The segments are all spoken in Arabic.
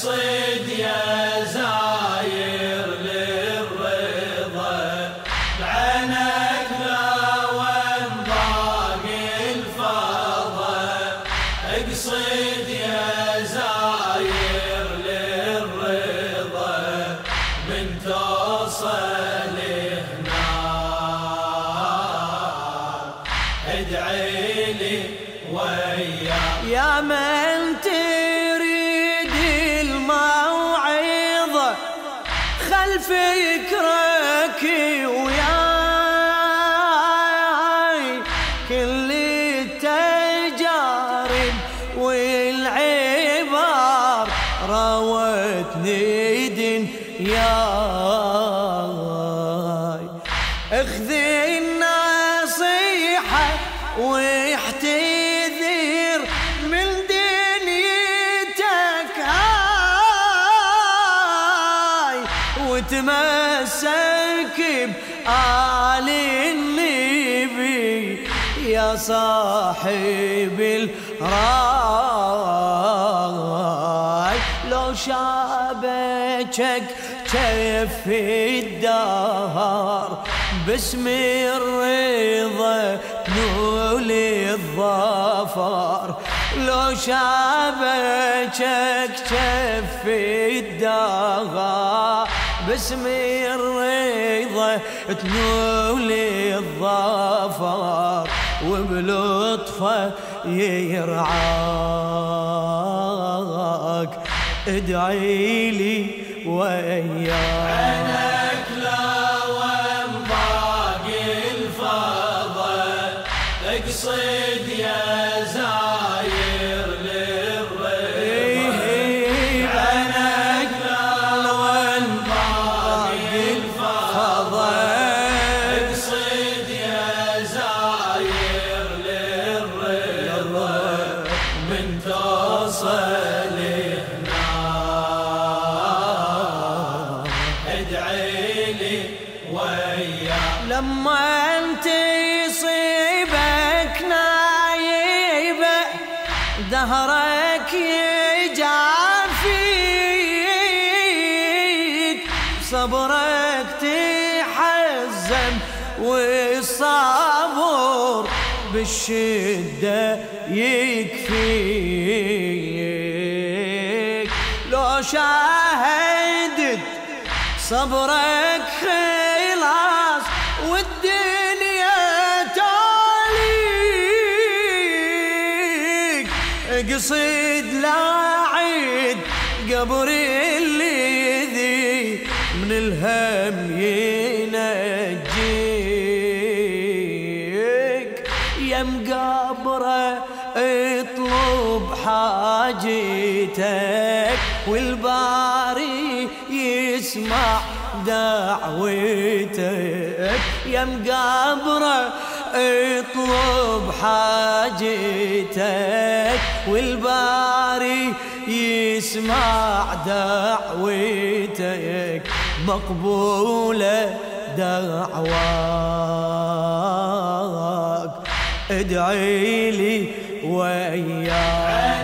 اقصد يا زاير للرضا. بعينك لا وين ضاق الفضا. أقصد يا زاير للرضا. من توصل هناك ادعي لي وياك يا من تريد راوتني دنياي اخذ النصيحة واحتذر من دنيتك هاي. وتمسك بآل النبي يا صاحب الراي. لو شابكك كيف الدهر باسم الرضا نول الظفر. لو شابكك كيف الدهر باسم الرضا تنول الظفر. وبلطفه يرعاك. ادعي لي وياك تحزم والصبر بالشدة يكفيك. لو شاهدت صبرك خلاص والدنيا تاليك اقصد لا عيد قبر اللي ذي من الهم ينجيك حاجتك والباري يسمع دعوتك. يا مقابرة اطلب حاجتك والباري يسمع دعوتك. مقبولة دعواك. ادعي لي وياك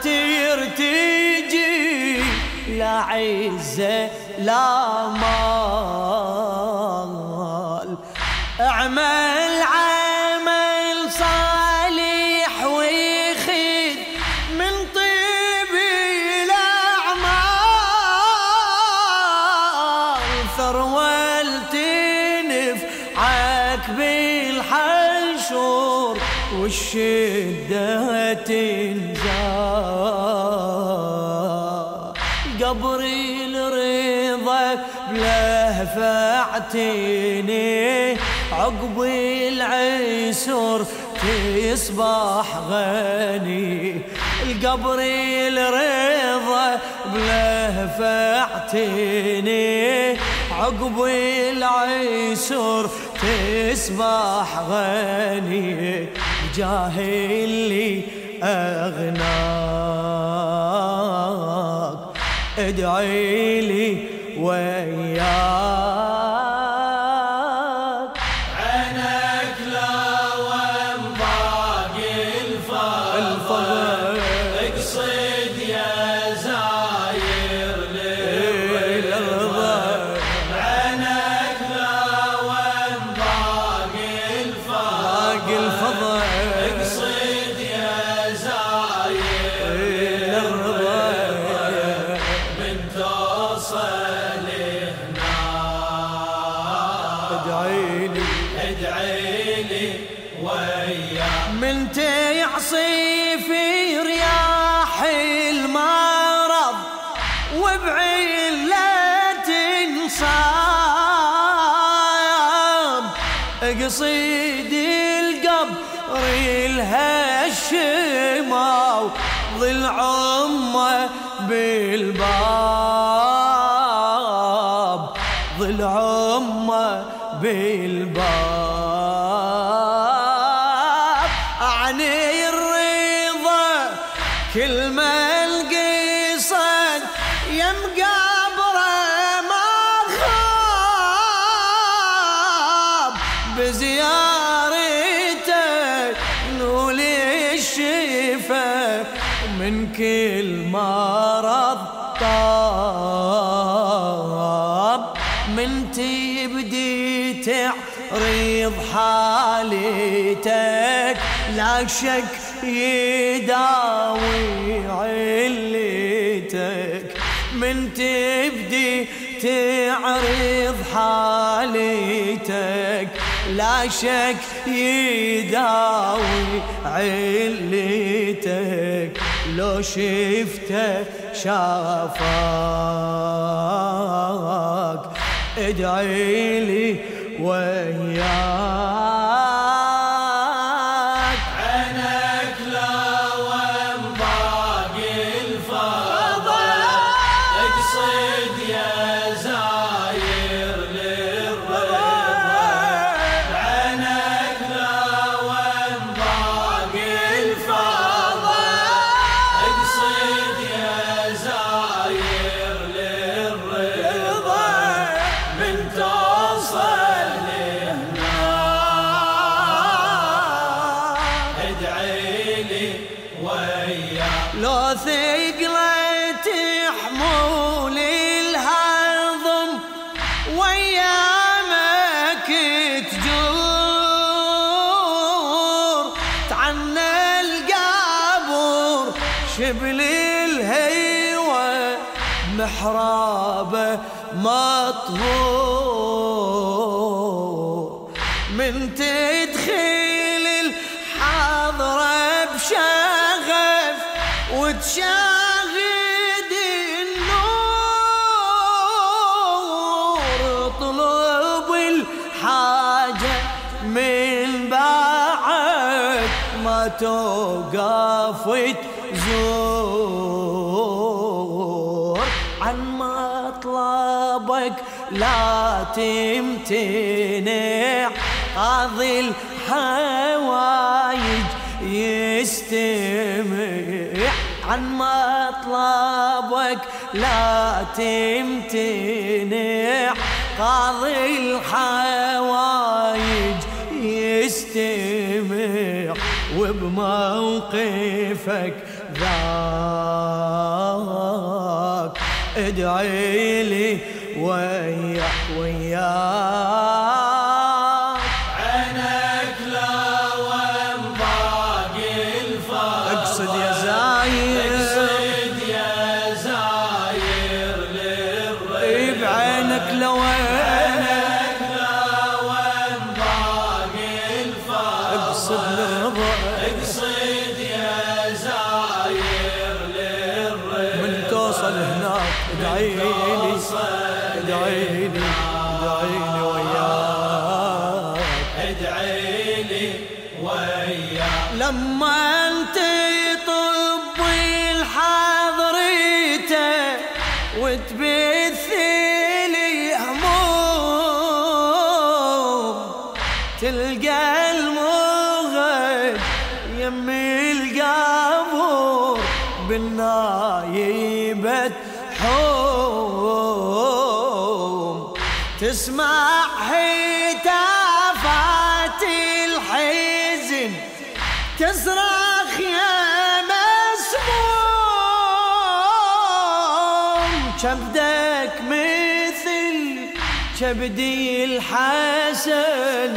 لا ترتجي لا عزة لا مال. اعمل عمل صالح ويخذ من طيب الاعمال ثروة تنفعك بالحشور والشدة تنزال بلهفعتني عقب العسر تصبح غني. القبر الرضا بلهفعتني عقب العسر تصبح غني. جاهلي أغناك. ادعي لي 为啊。وياك من تعصي في رياح المرض وبعلة انصاب قصيد القبر الهشماو ظل عمه بالباب. ظل عمه بالباب تعرض حالتك لا شك يداوي علتك. من تبدي تعرض حالتك لا شك يداوي علتك. لو شفته شافاك ادعي لي وياك شبل الهيوة محرابة مطهور من تدخل الحضرة بشغف وتشاهد النور. اطلب الحاجة من بعد ما توقف لا تمتنع قاضي الحوايج يستمع. عن مطلبك لا تمتنع قاضي الحوايج يستمع. وبموقفك ذاك ادعي لي وياك وياك لما انت طب تصرخ يا مسموم. كبدك مثل كبدي الحسن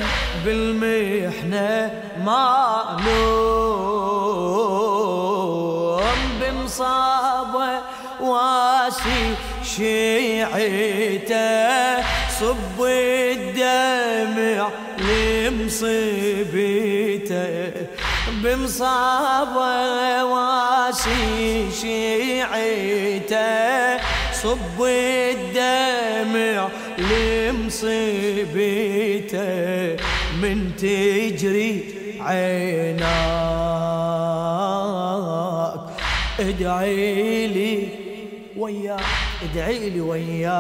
بالمحنة معلوم بمصابة واسي شيعته صب الدمع لمصيبته. بمصابة واسي شيعته. صب الدمع لمصيبته. من تجري عيناك. ادعي لي وياك. ادعي لي وياك.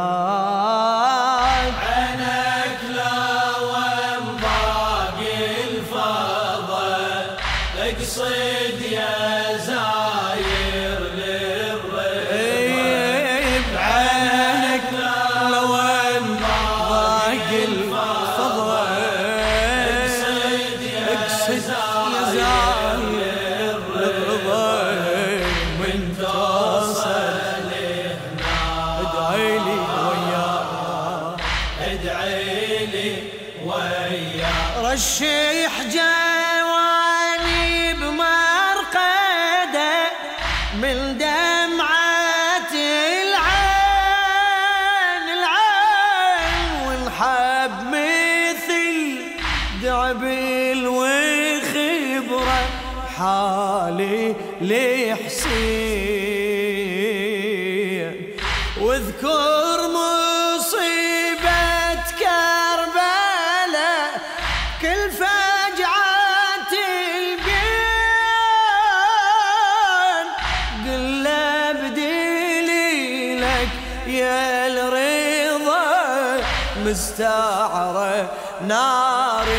وياك رشيح جواني بمرقدة من دمعة العين العين والحب مثل دعبل وخبرة حالي لحسين. واذكر مستعرة ناري.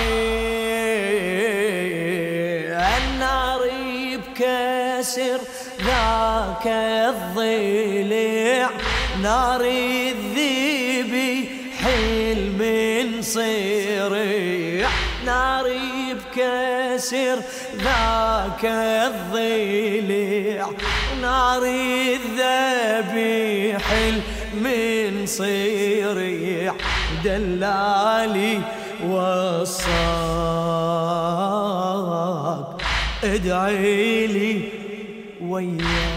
النار بكسر ذاك الضلع. نار الذيب حل من صريع. نار بكسر ذاك الضلع. نار الذبيح من صريع دلالي وصاك. ادعي لي وياك.